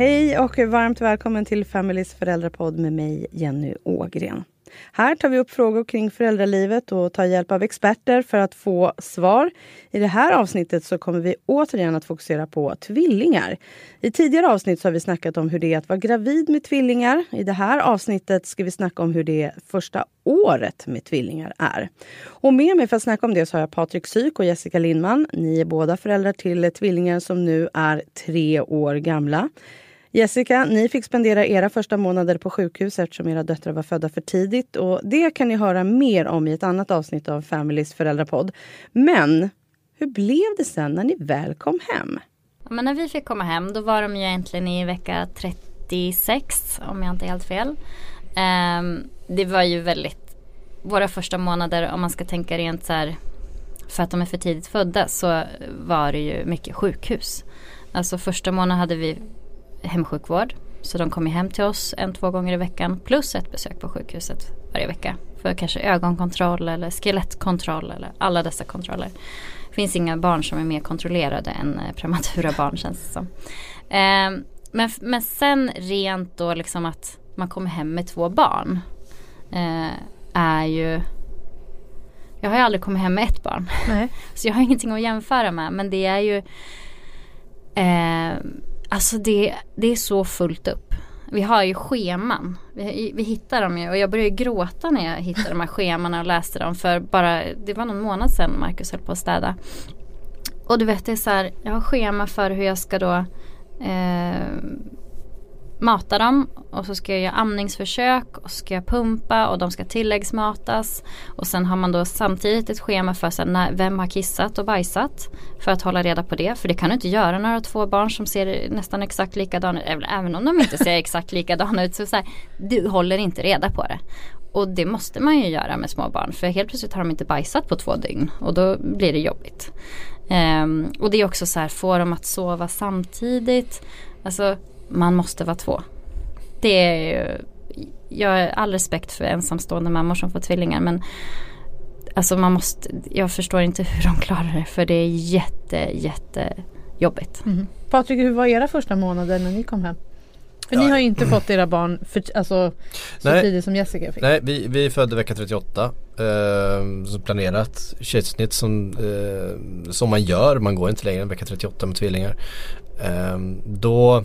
Hej och varmt välkommen till Familys föräldrapodd med mig Jenny Ågren. Här tar vi upp frågor kring föräldralivet och tar hjälp av experter för att få svar. I det här avsnittet så kommer vi återigen att fokusera på tvillingar. I tidigare avsnitt så har vi snackat om hur det är att vara gravid med tvillingar. I det här avsnittet ska vi snacka om hur det första året med tvillingar är. Och med mig för att snacka om det så har jag Patrik Syk och Jessica Lindman. Ni är båda föräldrar till tvillingar som nu är tre år gamla. Jessica, ni fick spendera era första månader på sjukhus eftersom era döttrar var födda för tidigt. Och Det kan ni höra mer om i ett annat avsnitt av Familys föräldrapodd. Men hur blev det sen när ni väl kom hem? Men när vi fick komma hem då var de ju egentligen i vecka 36 om jag inte är helt fel. Um, det var ju väldigt, våra första månader om man ska tänka rent så här för att de är för tidigt födda så var det ju mycket sjukhus. Alltså första månaden hade vi hemsjukvård. Så de kommer hem till oss en, två gånger i veckan plus ett besök på sjukhuset varje vecka. För kanske ögonkontroll eller skelettkontroll eller alla dessa kontroller. Det finns inga barn som är mer kontrollerade än eh, prematura barn känns det som. Eh, men, men sen rent då liksom att man kommer hem med två barn. Eh, är ju jag har ju aldrig kommit hem med ett barn. Nej. Så jag har ingenting att jämföra med. Men det är ju eh, Alltså det, det är så fullt upp. Vi har ju scheman. Vi, vi hittar dem ju och jag började gråta när jag hittade de här schemana och läste dem för bara, det var någon månad sedan Marcus höll på att städa. Och du vet det är så här, jag har schema för hur jag ska då eh, mata dem och så ska jag göra amningsförsök och ska jag pumpa och de ska tilläggsmatas. Och sen har man då samtidigt ett schema för så när, vem har kissat och bajsat. För att hålla reda på det. För det kan du inte göra när du har två barn som ser nästan exakt likadana ut. Även om de inte ser exakt likadana ut. Så, så här, du håller inte reda på det. Och det måste man ju göra med små barn. För helt plötsligt har de inte bajsat på två dygn. Och då blir det jobbigt. Um, och det är också så här, få dem att sova samtidigt. Alltså man måste vara två. Det är ju, jag har all respekt för ensamstående mammor som får tvillingar men alltså man måste, jag förstår inte hur de klarar det för det är jätte, jätte jobbigt. Mm. Patrik, hur var era första månader när ni kom hem? För ja. ni har ju inte fått era barn för, alltså, så Nej. tidigt som Jessica fick. Nej, vi, vi födde vecka 38. Eh, som planerat kejsarsnitt som, eh, som man gör. Man går inte längre än vecka 38 med tvillingar. Eh, då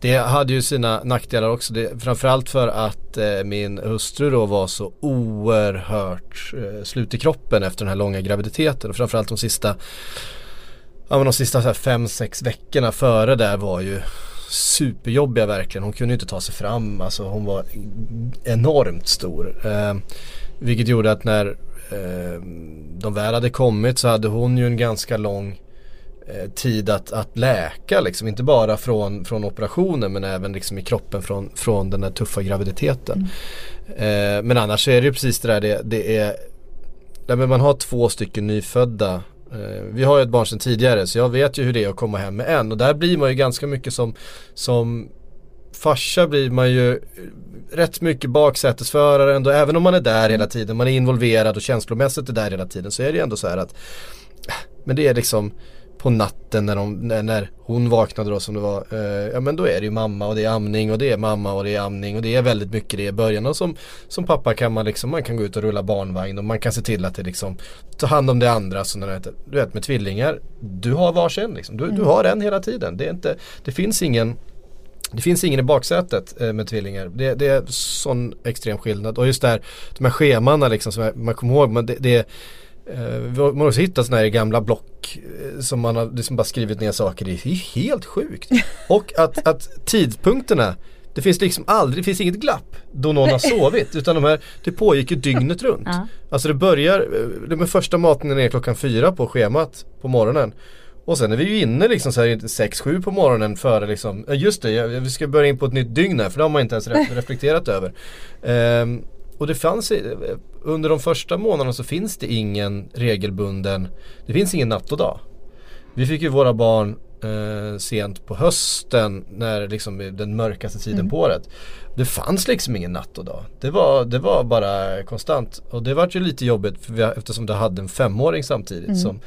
det hade ju sina nackdelar också. Det, framförallt för att eh, min hustru då var så oerhört eh, slut i kroppen efter den här långa graviditeten. Och framförallt de sista Ja men de sista fem, sex veckorna före där var ju superjobbiga verkligen. Hon kunde inte ta sig fram. Alltså hon var enormt stor. Eh, vilket gjorde att när eh, de väl hade kommit så hade hon ju en ganska lång Eh, tid att, att läka liksom. Inte bara från, från operationen men även liksom i kroppen från, från den där tuffa graviditeten. Mm. Eh, men annars är det ju precis det där det, det är där man har två stycken nyfödda eh, vi har ju ett barn sedan tidigare så jag vet ju hur det är att komma hem med en och där blir man ju ganska mycket som, som farsa blir man ju rätt mycket baksätesförare ändå även om man är där hela tiden, man är involverad och känslomässigt är där hela tiden så är det ju ändå så här att men det är liksom på natten när, de, när, när, hon vaknade då som det var. Eh, ja men då är det ju mamma och det är amning och det är mamma och det är amning och det är väldigt mycket det i början. Och som, som pappa kan man liksom, man kan gå ut och rulla barnvagn och man kan se till att det liksom ta hand om det andra. Så när du vet med tvillingar, du har varsin liksom. Du, mm. du har en hela tiden. Det, är inte, det finns ingen det finns ingen i baksätet eh, med tvillingar. Det, det, är sån extrem skillnad. Och just där, de här schemana liksom som man kommer ihåg. Man, det, det Eh, man har också hittat sådana här gamla block eh, som man har liksom bara skrivit ner saker i. Det är helt sjukt. Och att, att tidpunkterna det finns liksom aldrig, det finns inget glapp då någon har sovit utan de här, det pågick ju dygnet runt. Ja. Alltså det börjar, eh, de första matningen är klockan fyra på schemat på morgonen. Och sen är vi ju inne liksom så här 6-7 på morgonen före liksom, just det, vi ska börja in på ett nytt dygn här för det har man inte ens reflekterat över. Um, och det fanns under de första månaderna så finns det ingen regelbunden, det finns ingen natt och dag. Vi fick ju våra barn eh, sent på hösten när liksom den mörkaste tiden mm. på året. Det fanns liksom ingen natt och dag. Det var, det var bara konstant. Och det var ju lite jobbigt för vi, eftersom det hade en femåring samtidigt mm. som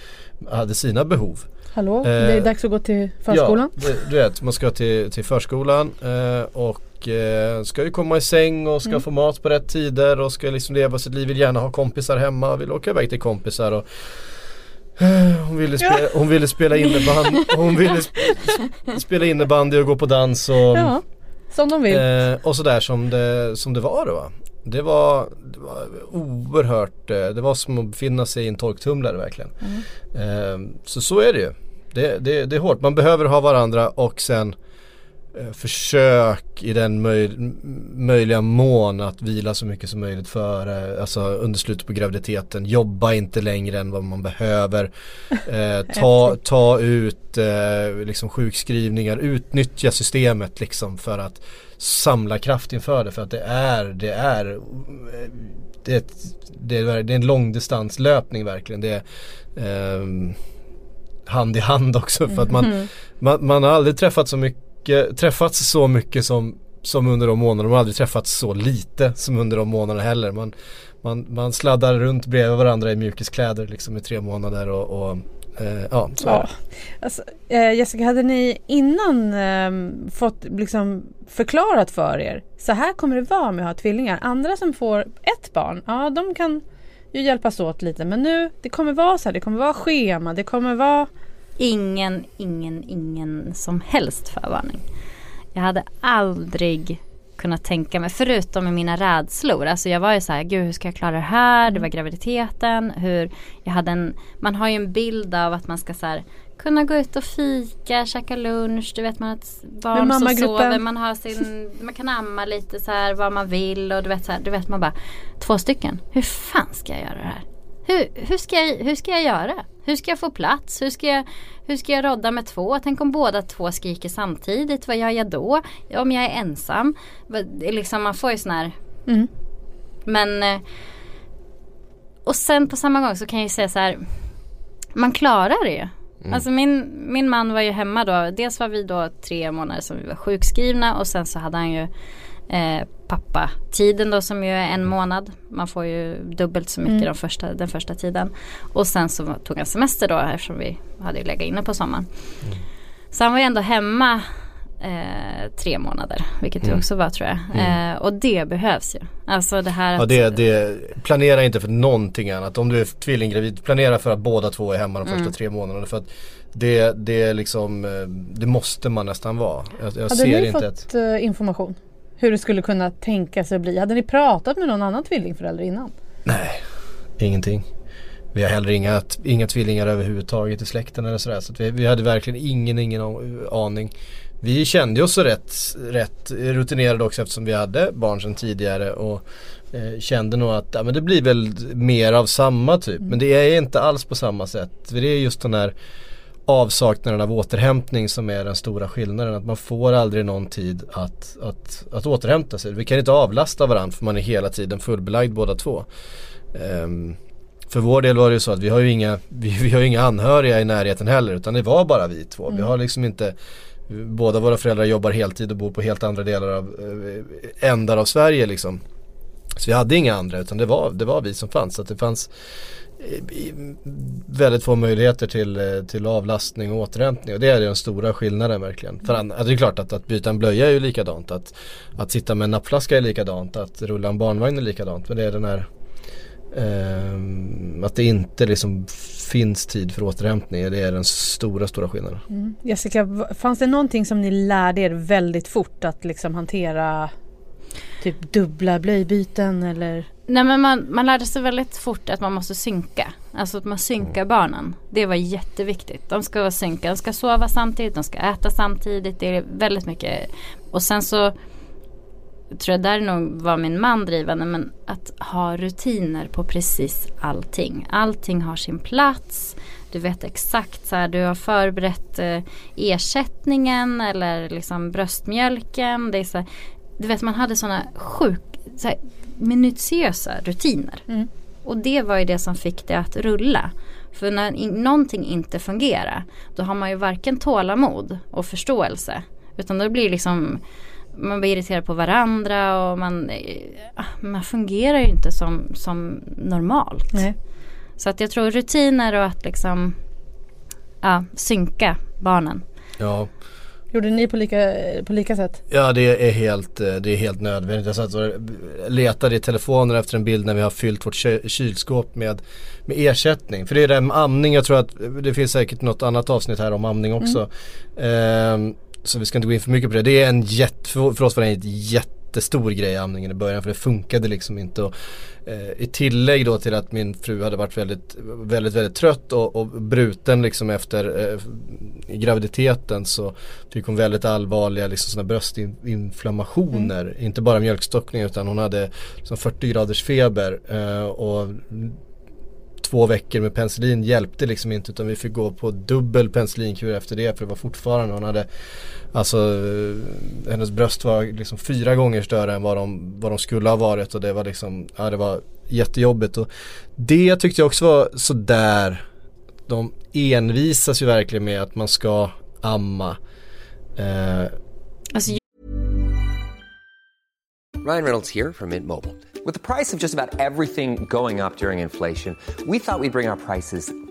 hade sina behov. Hallå, eh, det är dags att gå till förskolan. Ja, det, du vet man ska till, till förskolan eh, och eh, ska ju komma i säng och ska mm. få mat på rätt tider och ska liksom leva sitt liv, vill gärna ha kompisar hemma, vill åka iväg till kompisar och eh, hon ville, spela, hon ville spela innebandy, hon ville spela innebandy och gå på dans och ja, Som de vill. Eh, och sådär som det, som det var då det var, det var oerhört, eh, det var som att befinna sig i en torktumlare verkligen. Mm. Eh, så så är det ju. Det, det, det är hårt, man behöver ha varandra och sen försök i den möj möjliga mån att vila så mycket som möjligt före, alltså under slutet på graviditeten. Jobba inte längre än vad man behöver. Eh, ta, ta ut eh, liksom sjukskrivningar, utnyttja systemet liksom för att samla kraft inför det för att det är, det är det är, ett, det är, det är en långdistanslöpning verkligen. Det är eh, hand i hand också för att man, mm. man, man, har aldrig träffat så mycket, Eh, träffats så mycket som, som under de månaderna. Man har aldrig träffats så lite som under de månaderna heller. Man, man, man sladdar runt bredvid varandra i mjukiskläder liksom i tre månader och, och Eh, ja, så ja. Alltså, eh, Jessica, hade ni innan eh, fått liksom förklarat för er så här kommer det vara med att ha tvillingar. Andra som får ett barn, ja de kan ju hjälpas åt lite men nu det kommer vara så här, det kommer vara schema, det kommer vara Ingen, ingen, ingen som helst förvarning. Jag hade aldrig kunna tänka mig, förutom med mina rädslor. Alltså jag var ju så här, gud hur ska jag klara det här? Det var graviditeten. Hur jag hade en, man har ju en bild av att man ska så här, kunna gå ut och fika, käka lunch. Du vet man har ett barn som sover. Man, har sin, man kan amma lite så här vad man vill. Och du vet, så här, du vet man bara, två stycken. Hur fan ska jag göra det här? Hur, hur, ska jag, hur ska jag göra? Hur ska jag få plats? Hur ska jag, hur ska jag rodda med två? Tänk om båda två skriker samtidigt. Vad gör jag då? Om jag är ensam? Liksom, man får ju sån här... Mm. Men... Eh, och sen på samma gång så kan jag ju säga så här. Man klarar det ju. Mm. Alltså min, min man var ju hemma då. Dels var vi då tre månader som vi var sjukskrivna och sen så hade han ju eh, pappatiden då som ju är en månad. Man får ju dubbelt så mycket mm. de första, den första tiden. Och sen så tog han semester då eftersom vi hade legat inne på sommaren. Mm. Så han var ju ändå hemma eh, tre månader. Vilket mm. det också var tror jag. Mm. Eh, och det behövs ju. Alltså det här ja, det, det, Planera inte för någonting annat. Om du är tvillinggravid, planera för att båda två är hemma de första mm. tre månaderna. För att det, det, liksom, eh, det måste man nästan vara. Jag, jag Hade ni fått ett, eh, information? Hur det skulle kunna tänka sig att bli. Hade ni pratat med någon annan tvillingförälder innan? Nej, ingenting. Vi har heller inga, inga tvillingar överhuvudtaget i släkten eller sådär. Så vi, vi, hade verkligen ingen, ingen aning. Vi kände oss rätt, rätt rutinerade också eftersom vi hade barn sedan tidigare och eh, kände nog att ja, men det blir väl mer av samma typ. Mm. Men det är inte alls på samma sätt. För det är just den här avsaknaden av återhämtning som är den stora skillnaden. Att man får aldrig någon tid att, att, att återhämta sig. Vi kan inte avlasta varandra för man är hela tiden fullbelagd båda två. Um, för vår del var det ju så att vi har ju inga, vi, vi har inga anhöriga i närheten heller utan det var bara vi två. Mm. Vi har liksom inte Båda våra föräldrar jobbar heltid och bor på helt andra delar av äh, ändar av Sverige liksom. Så vi hade inga andra utan det var, det var vi som fanns. Så att det fanns väldigt få möjligheter till, eh, till avlastning och återhämtning och det är den stora skillnaden verkligen. För an, det är klart att, att byta en blöja är ju likadant, att, att sitta med en nappflaska är likadant, att rulla en barnvagn är likadant. Men det är den här eh, att det inte liksom finns tid för återhämtning, det är den stora, stora skillnaden. Mm. Jessica, fanns det någonting som ni lärde er väldigt fort att liksom hantera Typ dubbla blöjbyten eller? Nej men man, man lärde sig väldigt fort att man måste synka. Alltså att man synkar barnen. Det var jätteviktigt. De ska vara synka, de ska sova samtidigt, de ska äta samtidigt. Det är väldigt mycket. Och sen så tror jag där nog var min man drivande. Men att ha rutiner på precis allting. Allting har sin plats. Du vet exakt så här, du har förberett eh, ersättningen eller liksom bröstmjölken. Det är så här, du vet man hade sådana sjuk, så här, minutiösa rutiner. Mm. Och det var ju det som fick det att rulla. För när in, någonting inte fungerar då har man ju varken tålamod och förståelse. Utan då blir det liksom man blir irriterad på varandra och man, eh, man fungerar ju inte som, som normalt. Nej. Så att jag tror rutiner och att liksom ja, synka barnen. Ja, Gjorde ni på lika, på lika sätt? Ja det är helt, eh, det är helt nödvändigt. Jag satt och letade i telefonen efter en bild när vi har fyllt vårt ky- kylskåp med, med ersättning. För det är det här med amning, jag tror att det finns säkert något annat avsnitt här om amning också. Ehm, så vi ska inte gå in för mycket på det. Det är en jätte, för för oss var det en jättestor grej amningen i början för det funkade liksom inte. Och, eh, I tillägg då till att min fru hade varit väldigt, väldigt, väldigt trött och, och bruten liksom efter eh, graviditeten så fick hon väldigt allvarliga liksom såna bröstinflammationer. Mm. Inte bara mjölkstockning utan hon hade liksom 40 graders feber eh, och två veckor med penicillin hjälpte liksom inte utan vi fick gå på dubbel penicillinkur efter det för det var fortfarande hon hade Alltså hennes bröst var liksom fyra gånger större än vad de, vad de skulle ha varit och det var liksom, ja det var jättejobbigt och det tyckte jag också var sådär De envisas ju verkligen med att man ska amma eh, Alltså, Ryan Reynolds here from Mint Mobile. With the price of just about everything going up during inflation, we thought we'd bring our prices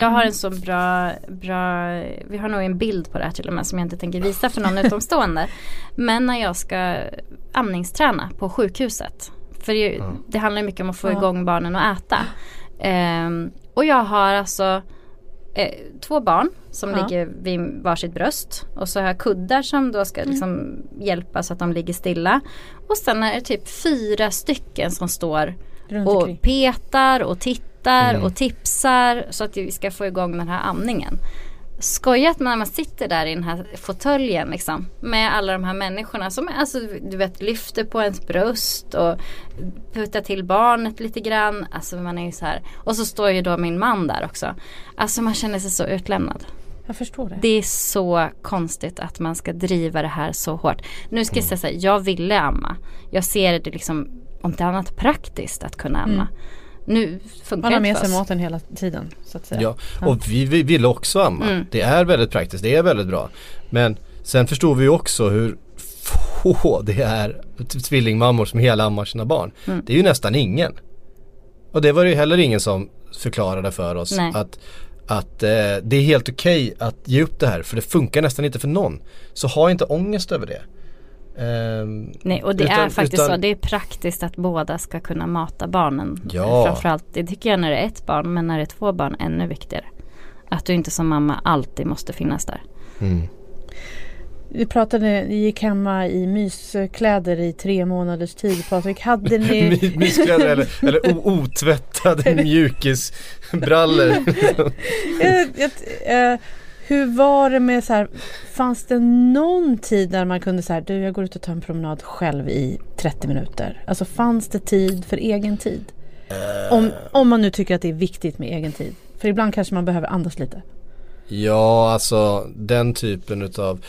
jag har en så bra, bra, vi har nog en bild på det här till och med som jag inte tänker visa för någon utomstående. Men när jag ska amningsträna på sjukhuset. För det, det handlar mycket om att få Ja. igång barnen att äta. Ehm, och jag har alltså eh, två barn som Ja. ligger vid varsitt bröst. Och så har jag kuddar som då ska liksom hjälpa så att de ligger stilla. Och sen är det typ fyra stycken som står och petar och tittar och tipsar så att vi ska få igång den här amningen. Skojat när man sitter där i den här fåtöljen liksom med alla de här människorna som alltså, du vet lyfter på ens bröst och puttar till barnet lite grann. Alltså man är ju så här. Och så står ju då min man där också. Alltså man känner sig så utlämnad. Jag förstår det. Det är så konstigt att man ska driva det här så hårt. Nu ska jag säga så här, jag ville amma. Jag ser det liksom, om inte annat praktiskt att kunna amma. Nu funkar Man har med sig maten hela tiden. Så att säga. Ja, och vi, vi vill också amma. Mm. Det är väldigt praktiskt, det är väldigt bra. Men sen förstår vi också hur få det är tvillingmammor som hela ammar sina barn. Mm. Det är ju nästan ingen. Och det var det ju heller ingen som förklarade för oss Nej. att, att eh, det är helt okej att ge upp det här för det funkar nästan inte för någon. Så ha inte ångest över det. Ehm, Nej och det utan- är faktiskt utan- så. Det är praktiskt att båda ska kunna mata barnen. Ja. Framförallt, det tycker jag när det är ett barn. Men när det är två barn ännu viktigare. Att du inte som mamma alltid måste finnas där. Mm. Vi pratade, ni gick hemma i myskläder i tre månaders tid Patrik. Hade ni... My- Myskläder eller, eller otvättade mjukisbrallor. Jag- jag- eh, hur var det med så här, fanns det någon tid där man kunde säga, du jag går ut och tar en promenad själv i 30 minuter. Alltså fanns det tid för egen tid? Om, om man nu tycker att det är viktigt med egen tid. För ibland kanske man behöver andas lite. Ja, alltså den typen utav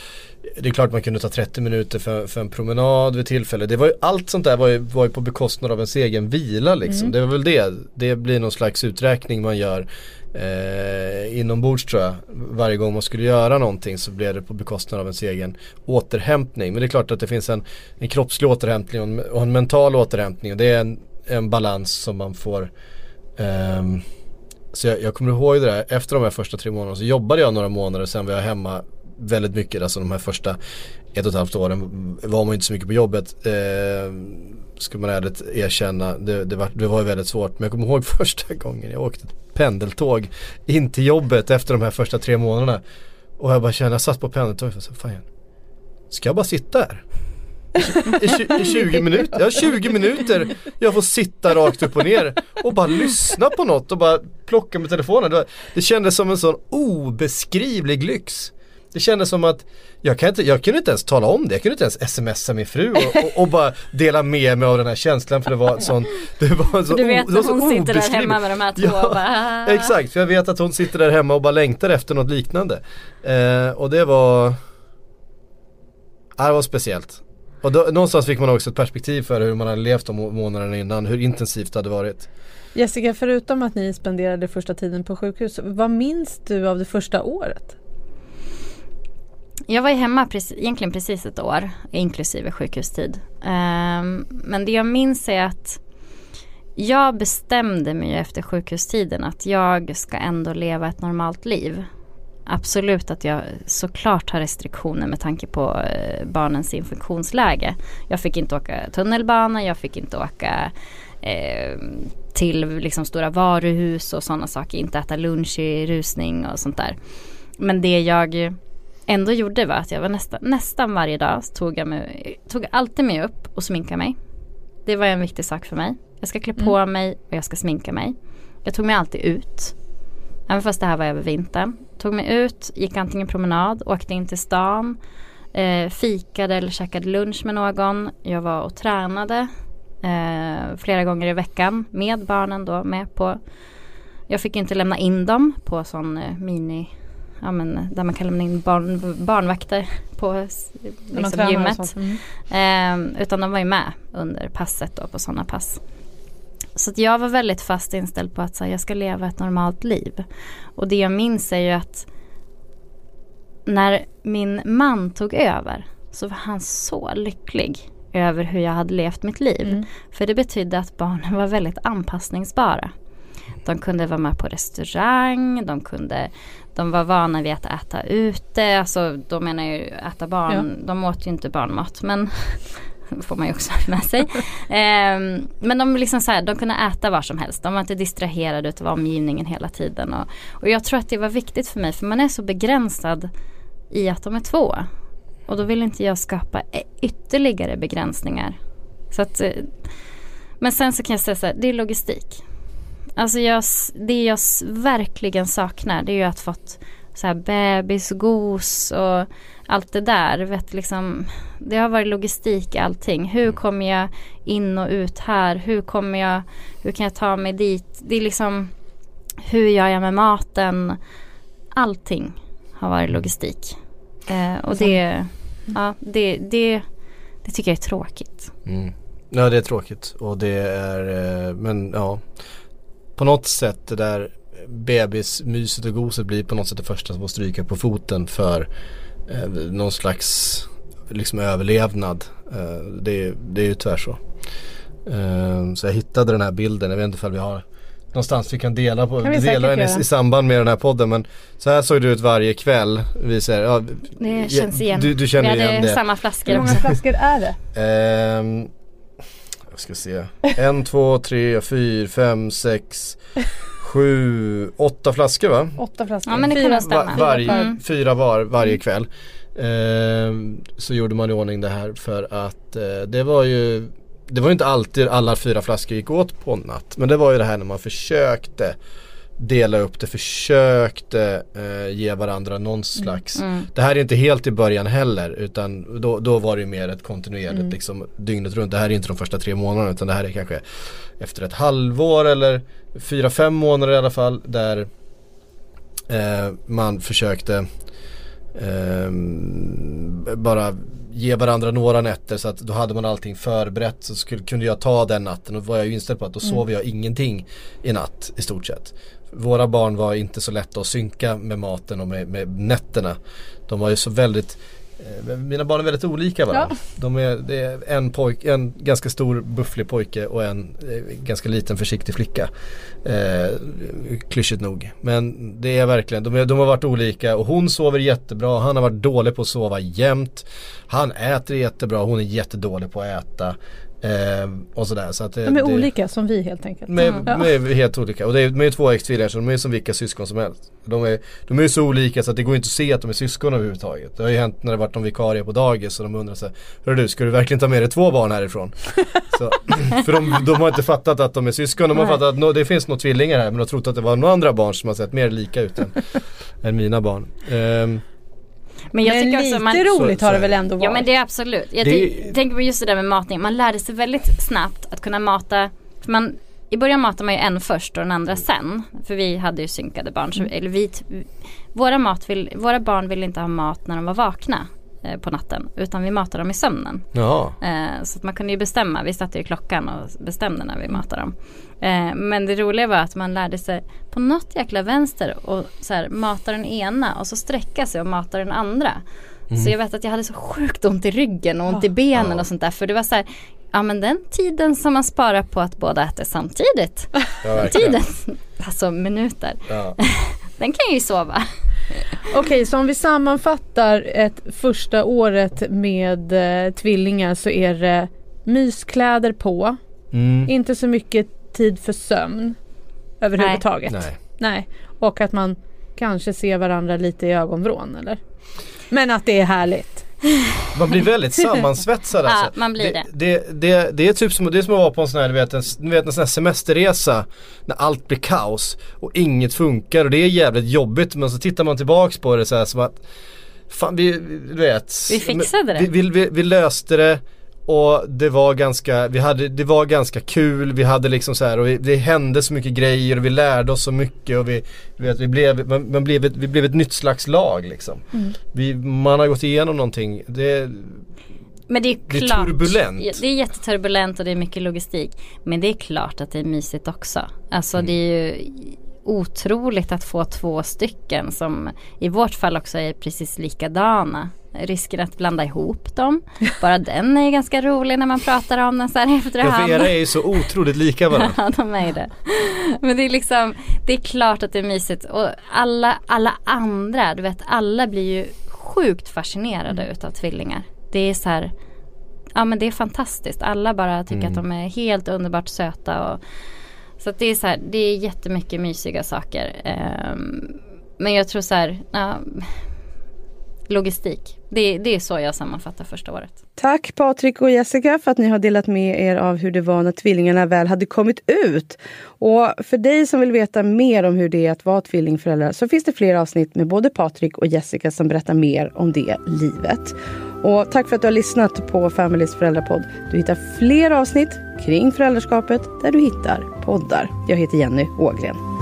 Det är klart man kunde ta 30 minuter för, för en promenad vid tillfälle. Det var ju, allt sånt där var ju, var ju på bekostnad av ens egen vila liksom. Det var väl det. Det blir någon slags uträkning man gör eh, inombords tror jag. Varje gång man skulle göra någonting så blev det på bekostnad av ens egen återhämtning. Men det är klart att det finns en, en kroppslig återhämtning och en, och en mental återhämtning. Och det är en, en balans som man får eh, så jag, jag kommer ihåg det där, efter de här första tre månaderna så jobbade jag några månader sen var jag hemma väldigt mycket, alltså de här första ett och ett halvt åren var man inte så mycket på jobbet. Eh, ska man ärligt erkänna, det, det, var, det var ju väldigt svårt. Men jag kommer ihåg första gången jag åkte pendeltåg in till jobbet efter de här första tre månaderna. Och jag bara kände, jag satt på pendeltåget och så fan Ska jag bara sitta här? I, i, I 20 minuter, ja 20 minuter Jag får sitta rakt upp och ner och bara lyssna på något och bara plocka med telefonen Det, var, det kändes som en sån obeskrivlig lyx det kändes som att jag, kan inte, jag kunde inte ens tala om det, jag kunde inte ens smsa min fru och, och, och bara dela med mig av den här känslan för det var en sån Det var en sån Du vet o- det var att så hon sitter där hemma med de här två Ja, och bara, Exakt, för jag vet att hon sitter där hemma och bara längtar efter något liknande eh, Och det var Ja, det var speciellt. Och då, någonstans fick man också ett perspektiv för hur man hade levt de må- månaderna innan, hur intensivt det hade varit. Jessica, förutom att ni spenderade första tiden på sjukhus, vad minns du av det första året? Jag var ju hemma precis, egentligen precis ett år inklusive sjukhustid. Um, men det jag minns är att jag bestämde mig efter sjukhustiden att jag ska ändå leva ett normalt liv. Absolut att jag såklart har restriktioner med tanke på eh, barnens infektionsläge. Jag fick inte åka tunnelbana, jag fick inte åka eh, till liksom stora varuhus och sådana saker. Inte äta lunch i rusning och sånt där. Men det jag ändå gjorde var att jag var nästan, nästan varje dag tog jag mig, tog alltid mig upp och sminka mig. Det var en viktig sak för mig. Jag ska klä på mig och jag ska sminka mig. Jag tog mig alltid ut. Även fast det här var över vintern. Tog mig ut, gick antingen promenad, åkte in till stan, eh, fikade eller käkade lunch med någon. Jag var och tränade eh, flera gånger i veckan med barnen då med på. Jag fick inte lämna in dem på sån eh, mini ja, men, där man kan lämna in barn, barnvakter på liksom, gymmet. Mm. Eh, utan de var ju med under passet då på sådana pass. Så jag var väldigt fast inställd på att så här, jag ska leva ett normalt liv. Och det jag minns är ju att när min man tog över så var han så lycklig över hur jag hade levt mitt liv. Mm. För det betydde att barnen var väldigt anpassningsbara. De kunde vara med på restaurang, de kunde de var vana vid att äta ute, alltså då menar jag ju äta barn, de åt ju inte barnmat men får man ju också med sig. Ehm, men de, liksom så här, de kunde äta var som helst, de var inte distraherade utav omgivningen hela tiden. Och, och jag tror att det var viktigt för mig för man är så begränsad i att de är två. Och då vill inte jag skapa e- ytterligare begränsningar. Så att, eh, men sen så kan jag säga så här, det är logistik. Alltså jag, det jag verkligen saknar det är ju att fått så här bebisgos och allt det där. Vet, liksom, det har varit logistik allting. Hur kommer jag in och ut här? Hur kommer jag, hur kan jag ta mig dit? Det är liksom, hur gör jag med maten? Allting har varit logistik. Eh, och det, ja, det, det, det tycker jag är tråkigt. Mm. Ja det är tråkigt och det är, eh, men ja. På något sätt det där bebismyset och goset blir på något sätt det första som får stryka på foten för eh, någon slags liksom överlevnad. Eh, det, det är ju tyvärr så. Eh, så jag hittade den här bilden, jag vet inte ifall vi har någonstans vi kan dela på, Kan vi dela den i, i samband med den här podden men så här såg det ut varje kväll. Vi säger, ja, Det känns igen. Du, du känner Vi hade igen det. samma Hur flaskor många också. flaskor är det? Jag ska se. En, två, tre, fyra, fem, sex, sju, åtta flaskor va? Åtta flaskor. Ja, men det kan stämma. Va- varje, Mm. Fyra var varje kväll. Ehm, så gjorde man i ordning det här för att eh, det var ju Det var ju inte alltid alla fyra flaskor gick åt på en natt. Men det var ju det här när man försökte dela upp det, försökte eh, ge varandra någon slags Mm. Det här är inte helt i början heller utan då, då var det mer ett kontinuerligt Mm. liksom dygnet runt. Det här är inte de första tre månaderna utan det här är kanske efter ett halvår eller fyra, fem månader i alla fall där eh, man försökte ehm, bara ge varandra några nätter så att då hade man allting förberett så skulle, kunde jag ta den natten och var jag ju inställd på att då sov jag ingenting i natt i stort sett. Våra barn var inte så lätta att synka med maten och med, med nätterna. De var ju så väldigt eh, mina barn är väldigt olika varandra. De är, det är en, pojk, en ganska stor bufflig pojke och en eh, ganska liten försiktig flicka. Eh, klyschigt nog. Men det är verkligen, de, är, de har varit olika och hon sover jättebra. Han har varit dålig på att sova jämt. Han äter jättebra, hon är jättedålig på att äta. Eh, och sådär. Så att det, De är det, olika som vi helt enkelt. med, Ja. med helt olika. Och det är, de är två ex-tvillingar så de är som vilka syskon som helst. De är, de är så olika så att det går inte att se att de är syskon överhuvudtaget. Det har ju hänt när det varit någon vikarie på dagis och de undrar så här, Hörru du, ska du verkligen ta med dig två barn härifrån? så, för de, de har inte fattat att de är syskon. De har Nej. fattat att nå- det finns några tvillingar här men de har trott att det var några andra barn som har sett mer lika ut än, än mina barn. Ehm, Men jag men tycker lite också man, roligt Så- har det väl ändå varit? Ja men det är absolut. Jag Det- tänk- tänker på just det där med matning. Man lärde sig väldigt snabbt att kunna mata. För man, I början matar man ju en först och den andra sen. För vi hade ju synkade barn. Så, eller vi, våra, mat vill, våra barn ville inte ha mat när de var vakna. Eh, på natten utan vi matar dem i sömnen. Ja. Eh, så att man kunde ju bestämma, vi satte ju klockan och bestämde när vi matade dem. Eh, men det roliga var att man lärde sig på något jäkla vänster och så här, mata den ena och så sträcka sig och mata den andra. Så jag vet att jag hade så sjukt ont i ryggen och ont i benen och sånt där för det var så här Ja men den tiden som man sparar på att båda äter samtidigt. Ja, tiden, alltså minuter. Ja. Den kan ju sova. Okej, så om vi sammanfattar ett första året med eh, tvillingar så är det myskläder på, Mm. inte så mycket tid för sömn överhuvudtaget. Nej. Nej. Och att man kanske ser varandra lite i ögonvrån eller? Men att det är härligt. Man blir väldigt sammansvetsad alltså. Ja, man blir det. Det, det, det är typ som, det är som att vara på en sån här, du vet, en, du vet, en sån här semesterresa när allt blir kaos och inget funkar och det är jävligt jobbigt men så tittar man tillbaks på det så här som att Fan vi, du vet Vi fixade det. Vi, vi, vi, vi löste det och det var ganska, vi hade, det var ganska kul, vi hade liksom så här och vi, det hände så mycket grejer och vi lärde oss så mycket och vi, vet, vi, blev, man, man blev ett, vi blev ett nytt slags lag liksom. Mm. Vi, man har gått igenom någonting, det, Men det är Det är klart. turbulent. Det är jätteturbulent och det är mycket logistik. Men det är klart att det är mysigt också. Alltså det är ju otroligt att få två stycken som i vårt fall också är precis likadana. Risken att blanda ihop dem. Bara den är ganska rolig när man pratar om den så här i ja, för efterhand. era är ju så otroligt lika varandra. Ja, de är det. Men det är liksom, det är klart att det är mysigt. Och alla, alla andra, du vet alla blir ju sjukt fascinerade utav tvillingar. Det är så här, ja men det är fantastiskt. Alla bara tycker att de är helt underbart söta. Och, så det är så här, det är jättemycket mysiga saker. Ehm, men jag tror så här, ja, logistik. Det, det är så jag sammanfattar första året. Tack Patrik och Jessica för att ni har delat med er av hur det var när tvillingarna väl hade kommit ut. Och för dig som vill veta mer om hur det är att vara tvillingföräldrar så finns det fler avsnitt med både Patrik och Jessica som berättar mer om det livet. Och tack för att du har lyssnat på Familys föräldrapodd. Du hittar fler avsnitt kring föräldraskapet där du hittar poddar. Jag heter Jenny Ågren.